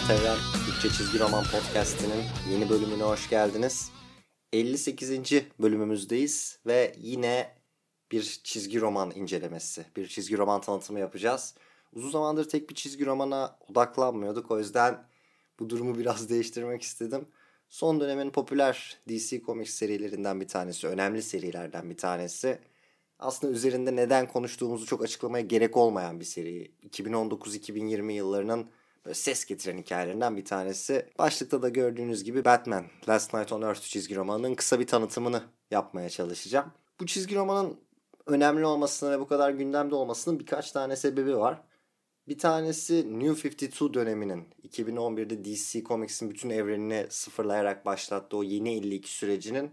Alt Evren Türkçe Çizgi Roman Podcast'inin yeni bölümüne hoş geldiniz. 58. bölümümüzdeyiz ve yine bir çizgi roman incelemesi, bir çizgi roman tanıtımı yapacağız. Uzun zamandır tek bir çizgi romana odaklanmıyorduk o yüzden bu durumu biraz değiştirmek istedim. Son dönemin popüler DC Comics serilerinden bir tanesi, önemli serilerden bir tanesi. Aslında üzerinde neden konuştuğumuzu çok açıklamaya gerek olmayan bir seri. 2019-2020 yıllarının böyle ses getiren hikayelerinden bir tanesi. Başlıkta da gördüğünüz gibi Batman Last Night on Earth çizgi romanının kısa bir tanıtımını yapmaya çalışacağım. Bu çizgi romanın önemli olmasına ve bu kadar gündemde olmasının birkaç tane sebebi var. Bir tanesi New 52 döneminin 2011'de DC Comics'in bütün evrenini sıfırlayarak başlattığı o yeni 52 sürecinin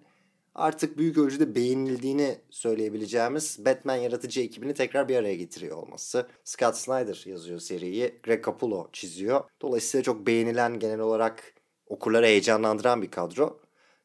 artık büyük ölçüde beğenildiğini söyleyebileceğimiz Batman yaratıcı ekibini tekrar bir araya getiriyor olması. Scott Snyder yazıyor seriyi, Greg Capullo çiziyor. Dolayısıyla çok beğenilen genel olarak okurları heyecanlandıran bir kadro.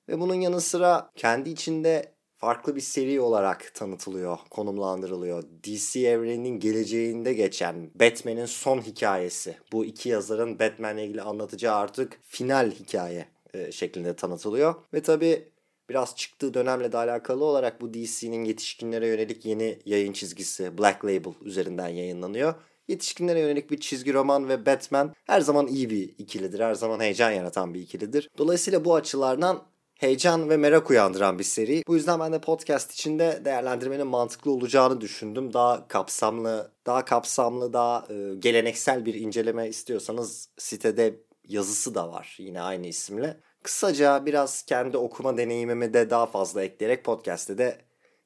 Ve bunun yanı sıra kendi içinde farklı bir seri olarak tanıtılıyor, konumlandırılıyor. DC evreninin geleceğinde geçen Batman'in son hikayesi. Bu iki yazarın Batman'le ilgili anlatacağı artık final hikaye e, şeklinde tanıtılıyor. Ve tabi biraz çıktığı dönemle de alakalı olarak bu DC'nin yetişkinlere yönelik yeni yayın çizgisi Black Label üzerinden yayınlanıyor. Yetişkinlere yönelik bir çizgi roman ve Batman her zaman iyi bir ikilidir. Her zaman heyecan yaratan bir ikilidir. Dolayısıyla bu açılardan heyecan ve merak uyandıran bir seri. Bu yüzden ben de podcast içinde değerlendirmenin mantıklı olacağını düşündüm. Daha kapsamlı, daha kapsamlı, daha e, geleneksel bir inceleme istiyorsanız sitede yazısı da var yine aynı isimle. Kısaca biraz kendi okuma deneyimimi de daha fazla ekleyerek podcast'te de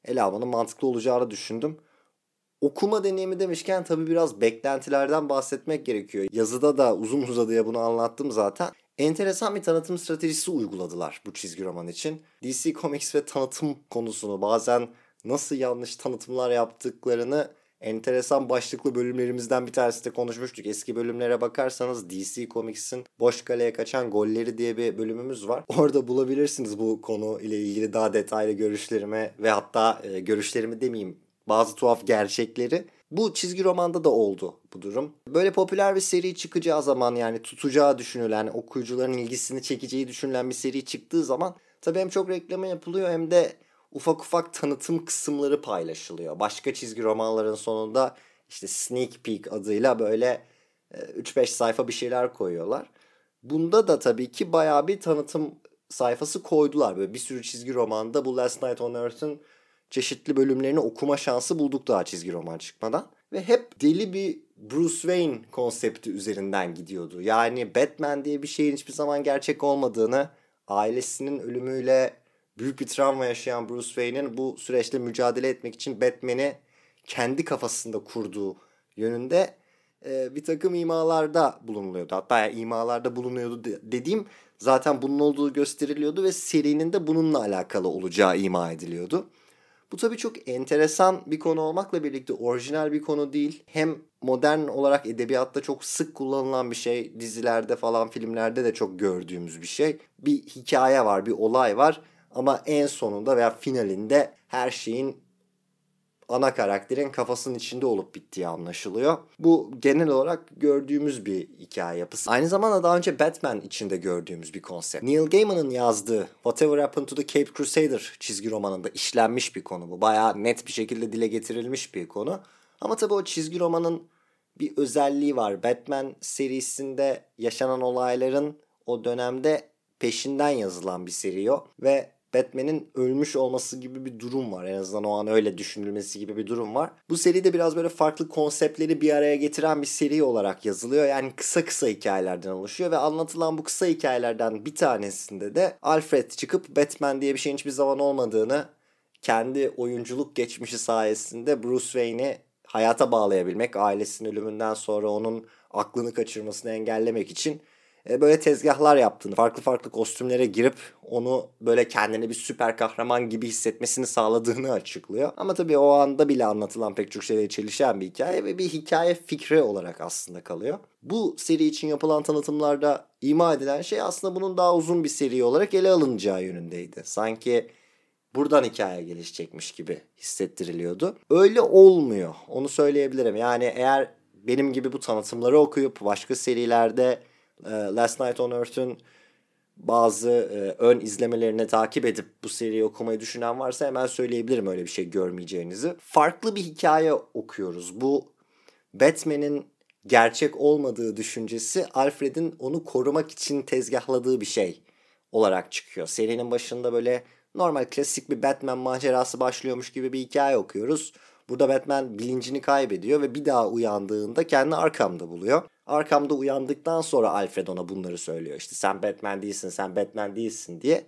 ele almanın mantıklı olacağını düşündüm. Okuma deneyimi demişken tabii biraz beklentilerden bahsetmek gerekiyor. Yazıda da uzun uzadıya bunu anlattım zaten. Enteresan bir tanıtım stratejisi uyguladılar bu çizgi roman için. DC Comics ve tanıtım konusunu bazen nasıl yanlış tanıtımlar yaptıklarını enteresan başlıklı bölümlerimizden bir tanesinde konuşmuştuk. Eski bölümlere bakarsanız DC Comics'in Boş Kaleye Kaçan Golleri diye bir bölümümüz var. Orada bulabilirsiniz bu konu ile ilgili daha detaylı görüşlerimi ve hatta e, görüşlerimi demeyeyim bazı tuhaf gerçekleri. Bu çizgi romanda da oldu bu durum. Böyle popüler bir seri çıkacağı zaman yani tutacağı düşünülen, okuyucuların ilgisini çekeceği düşünülen bir seri çıktığı zaman tabii hem çok reklama yapılıyor hem de ufak ufak tanıtım kısımları paylaşılıyor. Başka çizgi romanların sonunda işte sneak peek adıyla böyle 3-5 e, sayfa bir şeyler koyuyorlar. Bunda da tabii ki bayağı bir tanıtım sayfası koydular. Böyle bir sürü çizgi romanda bu Last Night on Earth'ın çeşitli bölümlerini okuma şansı bulduk daha çizgi roman çıkmadan. Ve hep deli bir Bruce Wayne konsepti üzerinden gidiyordu. Yani Batman diye bir şeyin hiçbir zaman gerçek olmadığını, ailesinin ölümüyle büyük bir travma yaşayan Bruce Wayne'in bu süreçte mücadele etmek için Batman'i kendi kafasında kurduğu yönünde e, bir takım imalarda bulunuyordu. Hatta yani imalarda bulunuyordu dediğim zaten bunun olduğu gösteriliyordu ve serinin de bununla alakalı olacağı ima ediliyordu. Bu tabii çok enteresan bir konu olmakla birlikte orijinal bir konu değil. Hem modern olarak edebiyatta çok sık kullanılan bir şey. Dizilerde falan filmlerde de çok gördüğümüz bir şey. Bir hikaye var, bir olay var. Ama en sonunda veya finalinde her şeyin ana karakterin kafasının içinde olup bittiği anlaşılıyor. Bu genel olarak gördüğümüz bir hikaye yapısı. Aynı zamanda daha önce Batman içinde gördüğümüz bir konsept. Neil Gaiman'ın yazdığı Whatever Happened to the Cape Crusader çizgi romanında işlenmiş bir konu bu. Bayağı net bir şekilde dile getirilmiş bir konu. Ama tabii o çizgi romanın bir özelliği var. Batman serisinde yaşanan olayların o dönemde peşinden yazılan bir seri o. Ve Batman'in ölmüş olması gibi bir durum var. En azından o an öyle düşünülmesi gibi bir durum var. Bu seride biraz böyle farklı konseptleri bir araya getiren bir seri olarak yazılıyor. Yani kısa kısa hikayelerden oluşuyor ve anlatılan bu kısa hikayelerden bir tanesinde de Alfred çıkıp Batman diye bir şeyin hiçbir zaman olmadığını kendi oyunculuk geçmişi sayesinde Bruce Wayne'i hayata bağlayabilmek, ailesinin ölümünden sonra onun aklını kaçırmasını engellemek için e, böyle tezgahlar yaptığını, farklı farklı kostümlere girip onu böyle kendini bir süper kahraman gibi hissetmesini sağladığını açıklıyor. Ama tabii o anda bile anlatılan pek çok şeyle çelişen bir hikaye ve bir hikaye fikri olarak aslında kalıyor. Bu seri için yapılan tanıtımlarda ima edilen şey aslında bunun daha uzun bir seri olarak ele alınacağı yönündeydi. Sanki buradan hikaye gelişecekmiş gibi hissettiriliyordu. Öyle olmuyor. Onu söyleyebilirim. Yani eğer benim gibi bu tanıtımları okuyup başka serilerde Last Night on Earth'ün bazı e, ön izlemelerini takip edip bu seriyi okumayı düşünen varsa hemen söyleyebilirim öyle bir şey görmeyeceğinizi. Farklı bir hikaye okuyoruz. Bu Batman'in gerçek olmadığı düşüncesi Alfred'in onu korumak için tezgahladığı bir şey olarak çıkıyor. Serinin başında böyle normal klasik bir Batman macerası başlıyormuş gibi bir hikaye okuyoruz. Burada Batman bilincini kaybediyor ve bir daha uyandığında kendini Arkham'da buluyor. Arkham'da uyandıktan sonra Alfred ona bunları söylüyor. İşte sen Batman değilsin, sen Batman değilsin diye.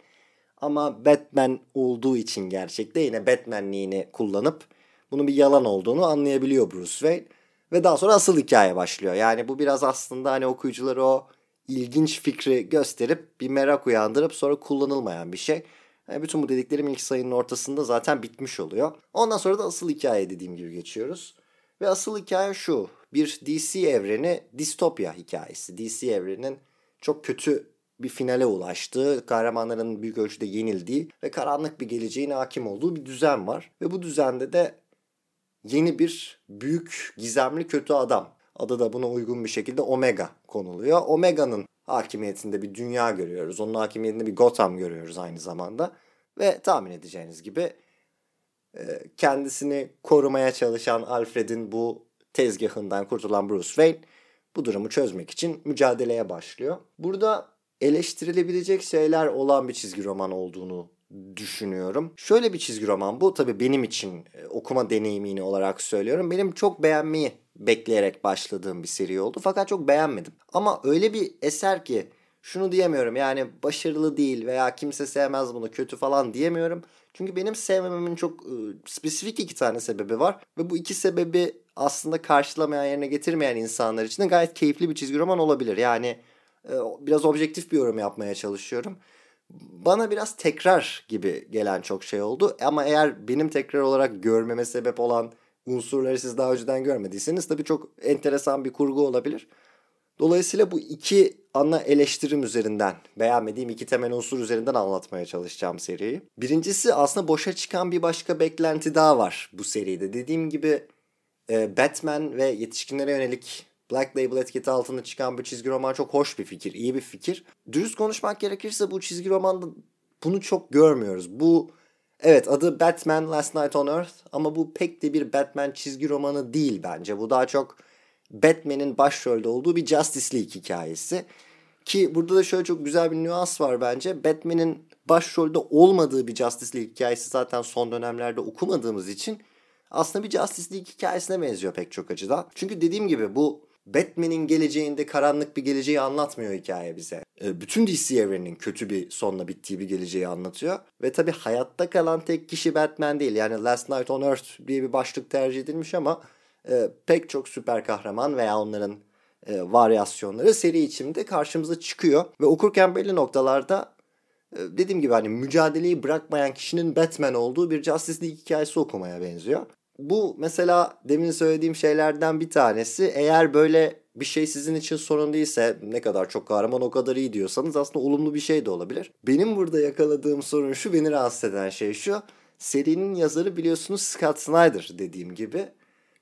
Ama Batman olduğu için gerçekte yine Batman'liğini kullanıp bunun bir yalan olduğunu anlayabiliyor Bruce Wayne. Ve daha sonra asıl hikaye başlıyor. Yani bu biraz aslında hani okuyucuları o ilginç fikri gösterip bir merak uyandırıp sonra kullanılmayan bir şey. Yani bütün bu dediklerim ilk sayının ortasında zaten bitmiş oluyor. Ondan sonra da asıl hikaye dediğim gibi geçiyoruz. Ve asıl hikaye şu. Bir DC evreni distopya hikayesi. DC evrenin çok kötü bir finale ulaştığı, kahramanların büyük ölçüde yenildiği ve karanlık bir geleceğin hakim olduğu bir düzen var. Ve bu düzende de yeni bir büyük gizemli kötü adam. Adı da buna uygun bir şekilde Omega konuluyor. Omega'nın hakimiyetinde bir dünya görüyoruz. Onun hakimiyetinde bir Gotham görüyoruz aynı zamanda. Ve tahmin edeceğiniz gibi e, kendisini korumaya çalışan Alfred'in bu tezgahından kurtulan Bruce Wayne bu durumu çözmek için mücadeleye başlıyor. Burada eleştirilebilecek şeyler olan bir çizgi roman olduğunu düşünüyorum. Şöyle bir çizgi roman bu tabii benim için e, okuma deneyimini olarak söylüyorum. Benim çok beğenmeyi bekleyerek başladığım bir seri oldu fakat çok beğenmedim. Ama öyle bir eser ki şunu diyemiyorum yani başarılı değil veya kimse sevmez bunu kötü falan diyemiyorum. Çünkü benim sevmememin çok e, spesifik iki tane sebebi var ve bu iki sebebi aslında karşılamayan yerine getirmeyen insanlar için de gayet keyifli bir çizgi roman olabilir. Yani e, biraz objektif bir yorum yapmaya çalışıyorum bana biraz tekrar gibi gelen çok şey oldu. Ama eğer benim tekrar olarak görmeme sebep olan unsurları siz daha önceden görmediyseniz tabii çok enteresan bir kurgu olabilir. Dolayısıyla bu iki ana eleştirim üzerinden, beğenmediğim iki temel unsur üzerinden anlatmaya çalışacağım seriyi. Birincisi aslında boşa çıkan bir başka beklenti daha var bu seride. Dediğim gibi e, Batman ve yetişkinlere yönelik Black Label etiketi altında çıkan bir çizgi roman çok hoş bir fikir, iyi bir fikir. Dürüst konuşmak gerekirse bu çizgi romanda bunu çok görmüyoruz. Bu evet adı Batman Last Night on Earth ama bu pek de bir Batman çizgi romanı değil bence. Bu daha çok Batman'in başrolde olduğu bir Justice League hikayesi. Ki burada da şöyle çok güzel bir nüans var bence. Batman'in başrolde olmadığı bir Justice League hikayesi zaten son dönemlerde okumadığımız için aslında bir Justice League hikayesine benziyor pek çok açıdan. Çünkü dediğim gibi bu Batman'in geleceğinde karanlık bir geleceği anlatmıyor hikaye bize. E, bütün DC evreninin kötü bir sonla bittiği bir geleceği anlatıyor. Ve tabi hayatta kalan tek kişi Batman değil. Yani Last Night on Earth diye bir başlık tercih edilmiş ama e, pek çok süper kahraman veya onların e, varyasyonları seri içinde karşımıza çıkıyor. Ve okurken belli noktalarda dediğim gibi hani mücadeleyi bırakmayan kişinin Batman olduğu bir Justice League hikayesi okumaya benziyor bu mesela demin söylediğim şeylerden bir tanesi. Eğer böyle bir şey sizin için sorun değilse ne kadar çok kahraman o kadar iyi diyorsanız aslında olumlu bir şey de olabilir. Benim burada yakaladığım sorun şu beni rahatsız eden şey şu. Serinin yazarı biliyorsunuz Scott Snyder dediğim gibi.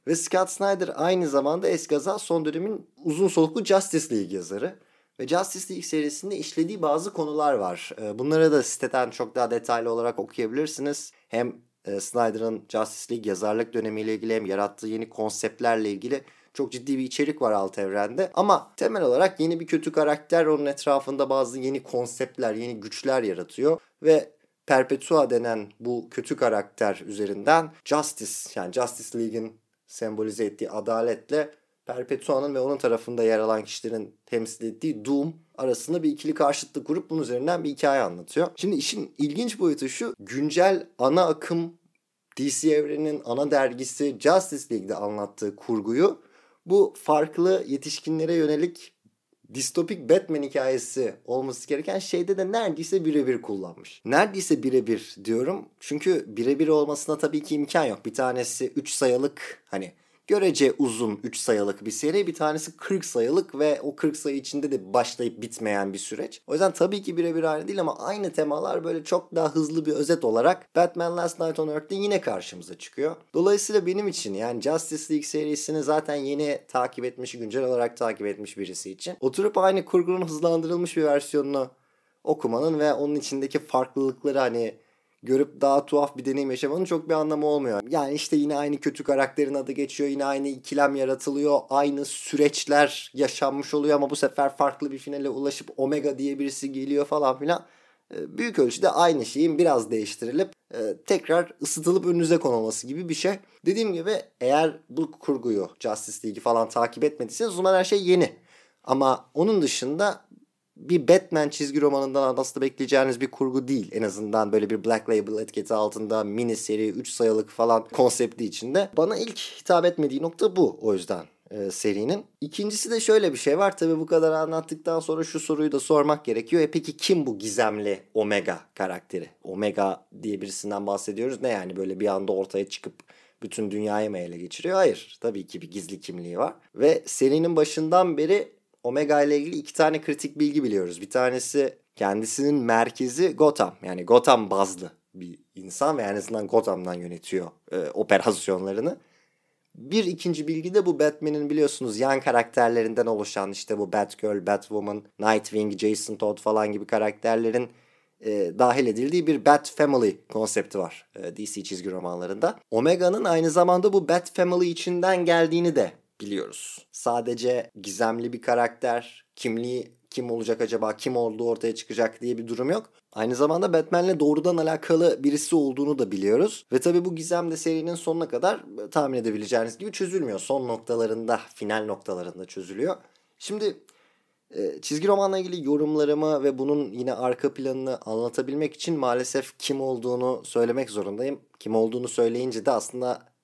Ve Scott Snyder aynı zamanda eskaza son dönemin uzun soluklu Justice League yazarı. Ve Justice League serisinde işlediği bazı konular var. Ee, bunları da siteden çok daha detaylı olarak okuyabilirsiniz. Hem e, Snyder'ın Justice League yazarlık dönemiyle ilgili hem yarattığı yeni konseptlerle ilgili çok ciddi bir içerik var alt evrende. Ama temel olarak yeni bir kötü karakter onun etrafında bazı yeni konseptler, yeni güçler yaratıyor. Ve Perpetua denen bu kötü karakter üzerinden Justice yani Justice League'in sembolize ettiği adaletle Perpetua'nın ve onun tarafında yer alan kişilerin temsil ettiği Doom arasında bir ikili karşıtlık kurup bunun üzerinden bir hikaye anlatıyor. Şimdi işin ilginç boyutu şu. Güncel ana akım DC evreninin ana dergisi Justice League'de anlattığı kurguyu bu farklı yetişkinlere yönelik distopik Batman hikayesi olması gereken şeyde de neredeyse birebir kullanmış. Neredeyse birebir diyorum. Çünkü birebir olmasına tabii ki imkan yok. Bir tanesi 3 sayılık hani görece uzun 3 sayılık bir seri. Bir tanesi 40 sayılık ve o 40 sayı içinde de başlayıp bitmeyen bir süreç. O yüzden tabii ki birebir aynı değil ama aynı temalar böyle çok daha hızlı bir özet olarak Batman Last Night on Earth'te yine karşımıza çıkıyor. Dolayısıyla benim için yani Justice League serisini zaten yeni takip etmiş, güncel olarak takip etmiş birisi için oturup aynı kurgunun hızlandırılmış bir versiyonunu okumanın ve onun içindeki farklılıkları hani görüp daha tuhaf bir deneyim yaşamanın çok bir anlamı olmuyor. Yani işte yine aynı kötü karakterin adı geçiyor. Yine aynı ikilem yaratılıyor. Aynı süreçler yaşanmış oluyor ama bu sefer farklı bir finale ulaşıp Omega diye birisi geliyor falan filan. Ee, büyük ölçüde aynı şeyin biraz değiştirilip e, tekrar ısıtılıp önünüze konulması gibi bir şey. Dediğim gibi eğer bu kurguyu Justice League'i falan takip etmediyseniz o zaman her şey yeni. Ama onun dışında bir Batman çizgi romanından aslında bekleyeceğiniz bir kurgu değil. En azından böyle bir Black Label etiketi altında mini seri 3 sayılık falan konsepti içinde. Bana ilk hitap etmediği nokta bu o yüzden e, serinin. İkincisi de şöyle bir şey var. Tabi bu kadar anlattıktan sonra şu soruyu da sormak gerekiyor. E peki kim bu gizemli Omega karakteri? Omega diye birisinden bahsediyoruz. Ne yani böyle bir anda ortaya çıkıp bütün dünyayı mı ele geçiriyor? Hayır. Tabii ki bir gizli kimliği var. Ve serinin başından beri Omega ile ilgili iki tane kritik bilgi biliyoruz. Bir tanesi kendisinin merkezi Gotham. Yani Gotham bazlı bir insan ve en azından Gotham'dan yönetiyor e, operasyonlarını. Bir ikinci bilgi de bu Batman'in biliyorsunuz yan karakterlerinden oluşan işte bu Batgirl, Batwoman, Nightwing, Jason Todd falan gibi karakterlerin e, dahil edildiği bir Bat Family konsepti var e, DC çizgi romanlarında. Omega'nın aynı zamanda bu Bat Family içinden geldiğini de biliyoruz. Sadece gizemli bir karakter, kimliği kim olacak acaba, kim olduğu ortaya çıkacak diye bir durum yok. Aynı zamanda Batman'le doğrudan alakalı birisi olduğunu da biliyoruz. Ve tabi bu gizem de serinin sonuna kadar tahmin edebileceğiniz gibi çözülmüyor. Son noktalarında, final noktalarında çözülüyor. Şimdi e, çizgi romanla ilgili yorumlarımı ve bunun yine arka planını anlatabilmek için maalesef kim olduğunu söylemek zorundayım. Kim olduğunu söyleyince de aslında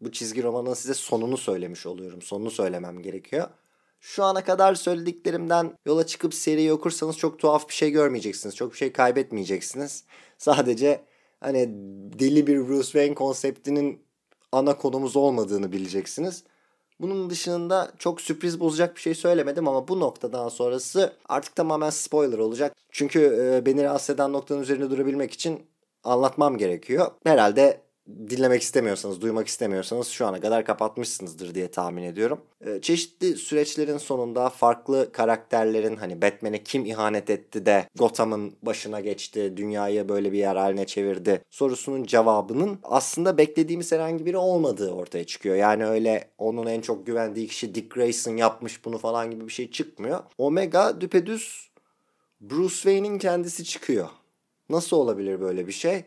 bu çizgi romanın size sonunu söylemiş oluyorum. Sonunu söylemem gerekiyor. Şu ana kadar söylediklerimden yola çıkıp seriyi okursanız çok tuhaf bir şey görmeyeceksiniz. Çok bir şey kaybetmeyeceksiniz. Sadece hani deli bir Bruce Wayne konseptinin ana konumuz olmadığını bileceksiniz. Bunun dışında çok sürpriz bozacak bir şey söylemedim ama bu noktadan sonrası artık tamamen spoiler olacak. Çünkü e, beni rahatsız eden noktanın üzerinde durabilmek için anlatmam gerekiyor. Herhalde dinlemek istemiyorsanız, duymak istemiyorsanız şu ana kadar kapatmışsınızdır diye tahmin ediyorum. Ee, çeşitli süreçlerin sonunda farklı karakterlerin hani Batman'e kim ihanet etti de Gotham'ın başına geçti, dünyayı böyle bir yer haline çevirdi sorusunun cevabının aslında beklediğimiz herhangi biri olmadığı ortaya çıkıyor. Yani öyle onun en çok güvendiği kişi Dick Grayson yapmış bunu falan gibi bir şey çıkmıyor. Omega düpedüz Bruce Wayne'in kendisi çıkıyor. Nasıl olabilir böyle bir şey?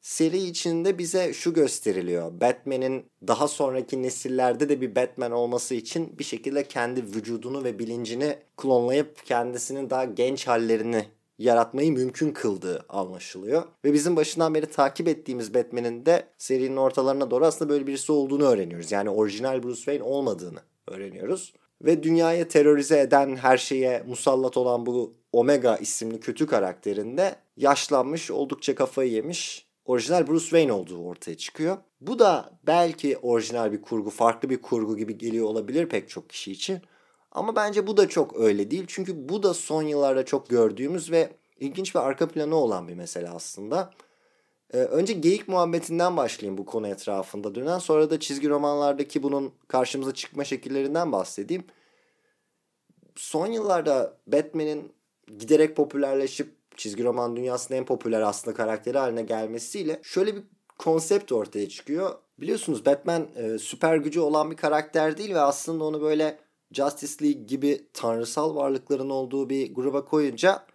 Seri içinde bize şu gösteriliyor. Batman'in daha sonraki nesillerde de bir Batman olması için bir şekilde kendi vücudunu ve bilincini klonlayıp kendisinin daha genç hallerini yaratmayı mümkün kıldığı anlaşılıyor. Ve bizim başından beri takip ettiğimiz Batman'in de serinin ortalarına doğru aslında böyle birisi olduğunu öğreniyoruz. Yani orijinal Bruce Wayne olmadığını öğreniyoruz. Ve dünyayı terörize eden her şeye musallat olan bu Omega isimli kötü karakterinde yaşlanmış, oldukça kafayı yemiş orijinal Bruce Wayne olduğu ortaya çıkıyor. Bu da belki orijinal bir kurgu, farklı bir kurgu gibi geliyor olabilir pek çok kişi için. Ama bence bu da çok öyle değil. Çünkü bu da son yıllarda çok gördüğümüz ve ilginç bir arka planı olan bir mesele aslında. Ee, önce geyik muhabbetinden başlayayım bu konu etrafında dönen. Sonra da çizgi romanlardaki bunun karşımıza çıkma şekillerinden bahsedeyim. Son yıllarda Batman'in giderek popülerleşip çizgi roman dünyasının en popüler aslında karakteri haline gelmesiyle şöyle bir konsept ortaya çıkıyor. Biliyorsunuz Batman e, süper gücü olan bir karakter değil ve aslında onu böyle Justice League gibi tanrısal varlıkların olduğu bir gruba koyunca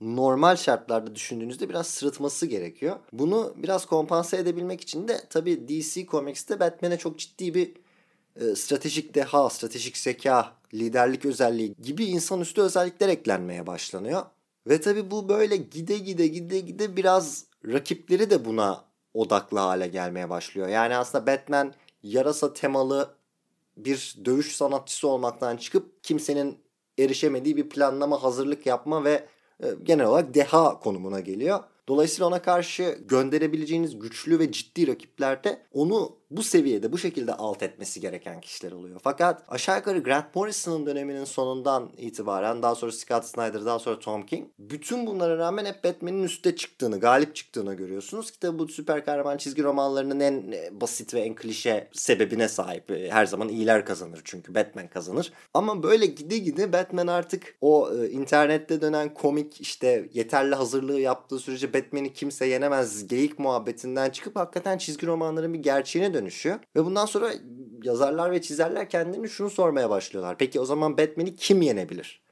normal şartlarda düşündüğünüzde biraz sırıtması gerekiyor. Bunu biraz kompanse edebilmek için de tabii DC Comics'te Batman'e çok ciddi bir e, stratejik deha, stratejik zeka, liderlik özelliği gibi insanüstü özellikler eklenmeye başlanıyor. Ve tabi bu böyle gide gide gide gide biraz rakipleri de buna odaklı hale gelmeye başlıyor. Yani aslında Batman yarasa temalı bir dövüş sanatçısı olmaktan çıkıp kimsenin erişemediği bir planlama, hazırlık yapma ve e, genel olarak deha konumuna geliyor. Dolayısıyla ona karşı gönderebileceğiniz güçlü ve ciddi rakiplerde onu bu seviyede bu şekilde alt etmesi gereken kişiler oluyor. Fakat aşağı yukarı Grant Morrison'ın döneminin sonundan itibaren daha sonra Scott Snyder daha sonra Tom King bütün bunlara rağmen hep Batman'in üstte çıktığını, galip çıktığını görüyorsunuz. ki Tabi bu süper kahraman çizgi romanlarının en e, basit ve en klişe sebebine sahip. E, her zaman iyiler kazanır çünkü Batman kazanır. Ama böyle gide gide Batman artık o e, internette dönen komik işte yeterli hazırlığı yaptığı sürece Batman'i kimse yenemez geyik muhabbetinden çıkıp hakikaten çizgi romanların bir gerçeğine dönüşüyor. Ve bundan sonra yazarlar ve çizerler kendilerini şunu sormaya başlıyorlar. Peki o zaman Batman'i kim yenebilir?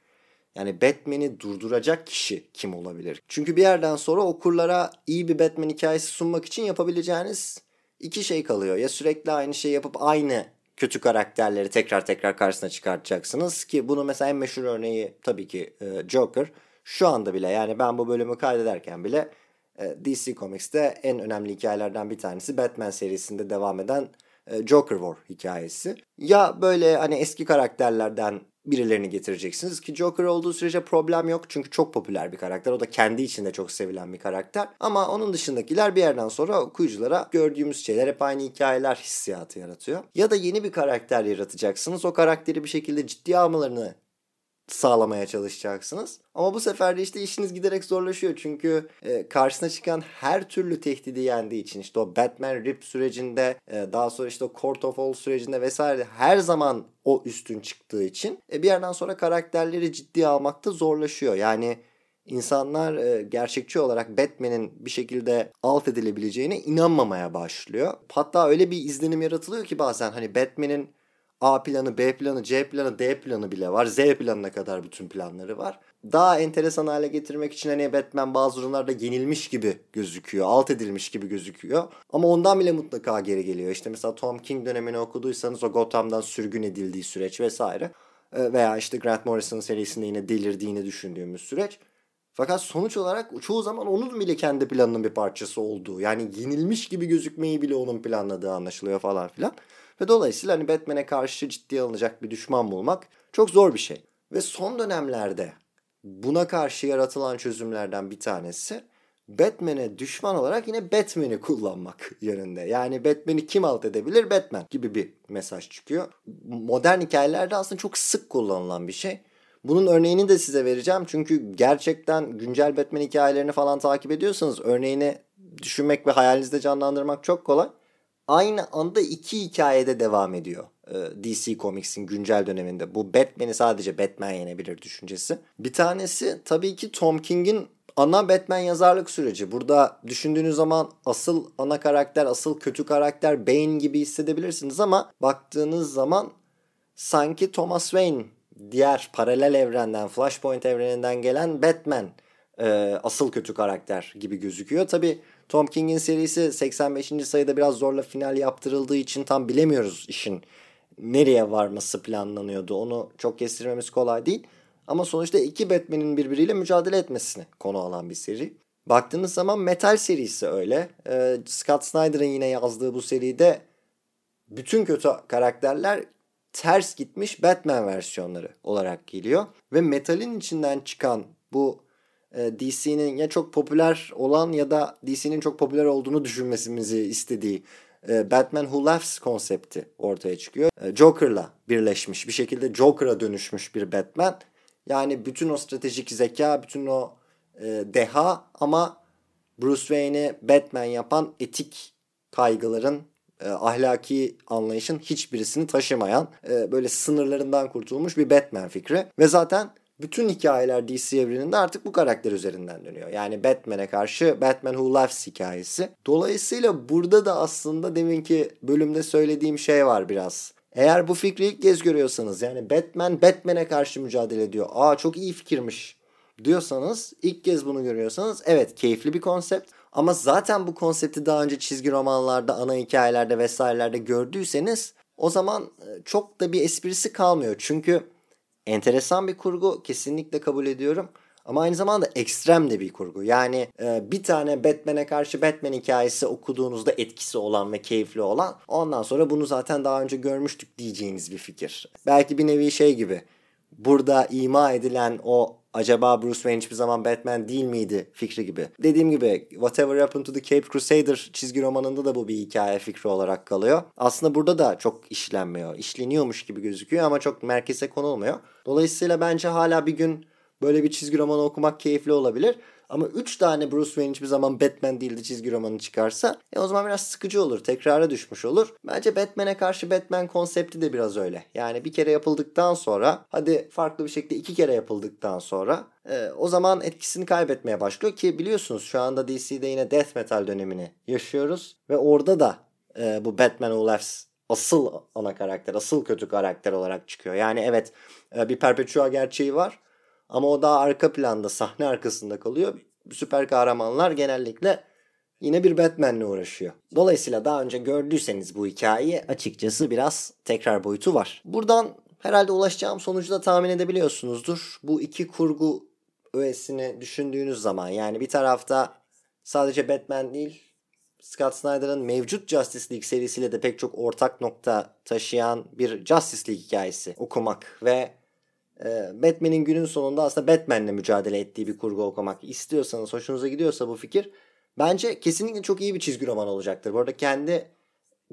Yani Batman'i durduracak kişi kim olabilir? Çünkü bir yerden sonra okurlara iyi bir Batman hikayesi sunmak için yapabileceğiniz iki şey kalıyor. Ya sürekli aynı şeyi yapıp aynı kötü karakterleri tekrar tekrar karşısına çıkartacaksınız ki bunu mesela en meşhur örneği tabii ki e, Joker. Şu anda bile yani ben bu bölümü kaydederken bile e, DC Comics'te en önemli hikayelerden bir tanesi Batman serisinde devam eden e, Joker War hikayesi. Ya böyle hani eski karakterlerden birilerini getireceksiniz ki Joker olduğu sürece problem yok çünkü çok popüler bir karakter. O da kendi içinde çok sevilen bir karakter. Ama onun dışındakiler bir yerden sonra okuyuculara gördüğümüz şeyler hep aynı hikayeler hissiyatı yaratıyor. Ya da yeni bir karakter yaratacaksınız. O karakteri bir şekilde ciddiye almalarını sağlamaya çalışacaksınız. Ama bu sefer de işte işiniz giderek zorlaşıyor. Çünkü e, karşısına çıkan her türlü tehdidi yendiği için işte o Batman Rip sürecinde e, daha sonra işte o Court of All sürecinde vesaire her zaman o üstün çıktığı için e, bir yerden sonra karakterleri ciddiye almakta zorlaşıyor. Yani insanlar e, gerçekçi olarak Batman'in bir şekilde alt edilebileceğine inanmamaya başlıyor. Hatta öyle bir izlenim yaratılıyor ki bazen hani Batman'in A planı, B planı, C planı, D planı bile var. Z planına kadar bütün planları var. Daha enteresan hale getirmek için hani Batman bazı durumlarda yenilmiş gibi gözüküyor. Alt edilmiş gibi gözüküyor. Ama ondan bile mutlaka geri geliyor. İşte mesela Tom King dönemini okuduysanız o Gotham'dan sürgün edildiği süreç vesaire. Ee, veya işte Grant Morrison serisinde yine delirdiğini düşündüğümüz süreç. Fakat sonuç olarak çoğu zaman onun bile kendi planının bir parçası olduğu. Yani yenilmiş gibi gözükmeyi bile onun planladığı anlaşılıyor falan filan. Ve dolayısıyla hani Batman'e karşı ciddiye alınacak bir düşman bulmak çok zor bir şey. Ve son dönemlerde buna karşı yaratılan çözümlerden bir tanesi Batman'e düşman olarak yine Batman'i kullanmak yönünde. Yani Batman'i kim alt edebilir? Batman gibi bir mesaj çıkıyor. Modern hikayelerde aslında çok sık kullanılan bir şey. Bunun örneğini de size vereceğim. Çünkü gerçekten güncel Batman hikayelerini falan takip ediyorsanız örneğini düşünmek ve hayalinizde canlandırmak çok kolay aynı anda iki hikayede devam ediyor. E, DC Comics'in güncel döneminde. Bu Batman'i sadece Batman yenebilir düşüncesi. Bir tanesi tabii ki Tom King'in ana Batman yazarlık süreci. Burada düşündüğünüz zaman asıl ana karakter, asıl kötü karakter Bane gibi hissedebilirsiniz ama baktığınız zaman sanki Thomas Wayne diğer paralel evrenden, Flashpoint evreninden gelen Batman e, asıl kötü karakter gibi gözüküyor. Tabii Tom King'in serisi 85. sayıda biraz zorla final yaptırıldığı için tam bilemiyoruz işin nereye varması planlanıyordu. Onu çok kestirmemiz kolay değil. Ama sonuçta iki Batman'in birbiriyle mücadele etmesini konu alan bir seri. Baktığınız zaman Metal serisi öyle. Ee, Scott Snyder'ın yine yazdığı bu seride bütün kötü karakterler ters gitmiş Batman versiyonları olarak geliyor. Ve Metal'in içinden çıkan bu DC'nin ya çok popüler olan ya da DC'nin çok popüler olduğunu düşünmesimizi istediği e, Batman Who Laughs konsepti ortaya çıkıyor. E, Joker'la birleşmiş bir şekilde Joker'a dönüşmüş bir Batman. Yani bütün o stratejik zeka, bütün o deha ama Bruce Wayne'i Batman yapan etik kaygıların ahlaki anlayışın hiçbirisini taşımayan böyle sınırlarından kurtulmuş bir Batman fikri. Ve zaten bütün hikayeler DC evreninde artık bu karakter üzerinden dönüyor. Yani Batman'e karşı Batman Who Laughs hikayesi. Dolayısıyla burada da aslında deminki bölümde söylediğim şey var biraz. Eğer bu fikri ilk kez görüyorsanız yani Batman Batman'e karşı mücadele ediyor. Aa çok iyi fikirmiş diyorsanız ilk kez bunu görüyorsanız evet keyifli bir konsept. Ama zaten bu konsepti daha önce çizgi romanlarda, ana hikayelerde vesairelerde gördüyseniz o zaman e, çok da bir esprisi kalmıyor. Çünkü enteresan bir kurgu kesinlikle kabul ediyorum. Ama aynı zamanda ekstrem de bir kurgu. Yani e, bir tane Batman'e karşı Batman hikayesi okuduğunuzda etkisi olan ve keyifli olan ondan sonra bunu zaten daha önce görmüştük diyeceğiniz bir fikir. Belki bir nevi şey gibi burada ima edilen o acaba Bruce Wayne hiçbir zaman Batman değil miydi fikri gibi. Dediğim gibi Whatever Happened to the Cape Crusader çizgi romanında da bu bir hikaye fikri olarak kalıyor. Aslında burada da çok işlenmiyor. İşleniyormuş gibi gözüküyor ama çok merkeze konulmuyor. Dolayısıyla bence hala bir gün böyle bir çizgi romanı okumak keyifli olabilir. Ama 3 tane Bruce Wayne hiçbir zaman Batman değildi çizgi romanı çıkarsa e o zaman biraz sıkıcı olur. Tekrara düşmüş olur. Bence Batman'e karşı Batman konsepti de biraz öyle. Yani bir kere yapıldıktan sonra hadi farklı bir şekilde iki kere yapıldıktan sonra e, o zaman etkisini kaybetmeye başlıyor ki biliyorsunuz şu anda DC'de yine Death Metal dönemini yaşıyoruz ve orada da e, bu Batman Who Laughs asıl ana karakter, asıl kötü karakter olarak çıkıyor. Yani evet e, bir Perpetua gerçeği var ama o daha arka planda, sahne arkasında kalıyor. Süper kahramanlar genellikle yine bir Batman'le uğraşıyor. Dolayısıyla daha önce gördüyseniz bu hikayeyi açıkçası biraz tekrar boyutu var. Buradan herhalde ulaşacağım sonucu da tahmin edebiliyorsunuzdur. Bu iki kurgu öğesini düşündüğünüz zaman yani bir tarafta sadece Batman değil Scott Snyder'ın mevcut Justice League serisiyle de pek çok ortak nokta taşıyan bir Justice League hikayesi okumak ve Batman'in günün sonunda aslında Batman'le mücadele ettiği bir kurgu okumak istiyorsanız, hoşunuza gidiyorsa bu fikir bence kesinlikle çok iyi bir çizgi roman olacaktır. Bu arada kendi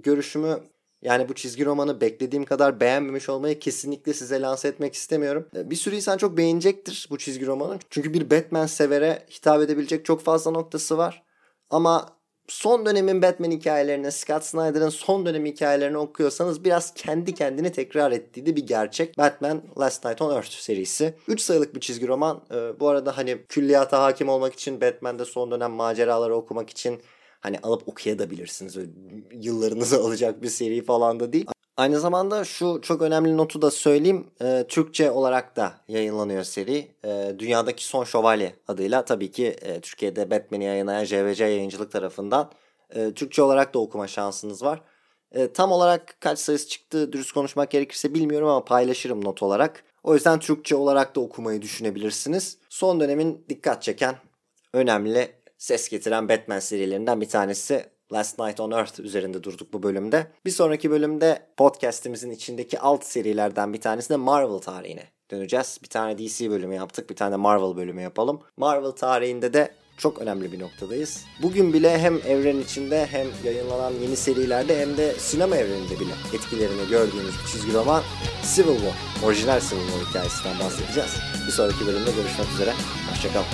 görüşümü yani bu çizgi romanı beklediğim kadar beğenmemiş olmayı kesinlikle size lanse etmek istemiyorum. Ee, bir sürü insan çok beğenecektir bu çizgi romanı. Çünkü bir Batman severe hitap edebilecek çok fazla noktası var. Ama son dönemin Batman hikayelerini, Scott Snyder'ın son dönem hikayelerini okuyorsanız biraz kendi kendini tekrar ettiği bir gerçek. Batman Last Night on Earth serisi. 3 sayılık bir çizgi roman. Ee, bu arada hani külliyata hakim olmak için Batman'de son dönem maceraları okumak için hani alıp okuyabilirsiniz. Yıllarınızı alacak bir seri falan da değil. Aynı zamanda şu çok önemli notu da söyleyeyim. E, Türkçe olarak da yayınlanıyor seri. E, Dünyadaki Son Şövalye adıyla tabii ki e, Türkiye'de Batman'i yayınlayan JVC yayıncılık tarafından e, Türkçe olarak da okuma şansınız var. E, tam olarak kaç sayısı çıktı dürüst konuşmak gerekirse bilmiyorum ama paylaşırım not olarak. O yüzden Türkçe olarak da okumayı düşünebilirsiniz. Son dönemin dikkat çeken önemli ses getiren Batman serilerinden bir tanesi Last Night on Earth üzerinde durduk bu bölümde. Bir sonraki bölümde podcast'imizin içindeki alt serilerden bir tanesi de Marvel tarihine döneceğiz. Bir tane DC bölümü yaptık, bir tane Marvel bölümü yapalım. Marvel tarihinde de çok önemli bir noktadayız. Bugün bile hem evren içinde hem yayınlanan yeni serilerde hem de sinema evreninde bile etkilerini gördüğümüz bir çizgi roman Civil War, orijinal Civil War hikayesinden bahsedeceğiz. Bir sonraki bölümde görüşmek üzere. Hoşçakalın.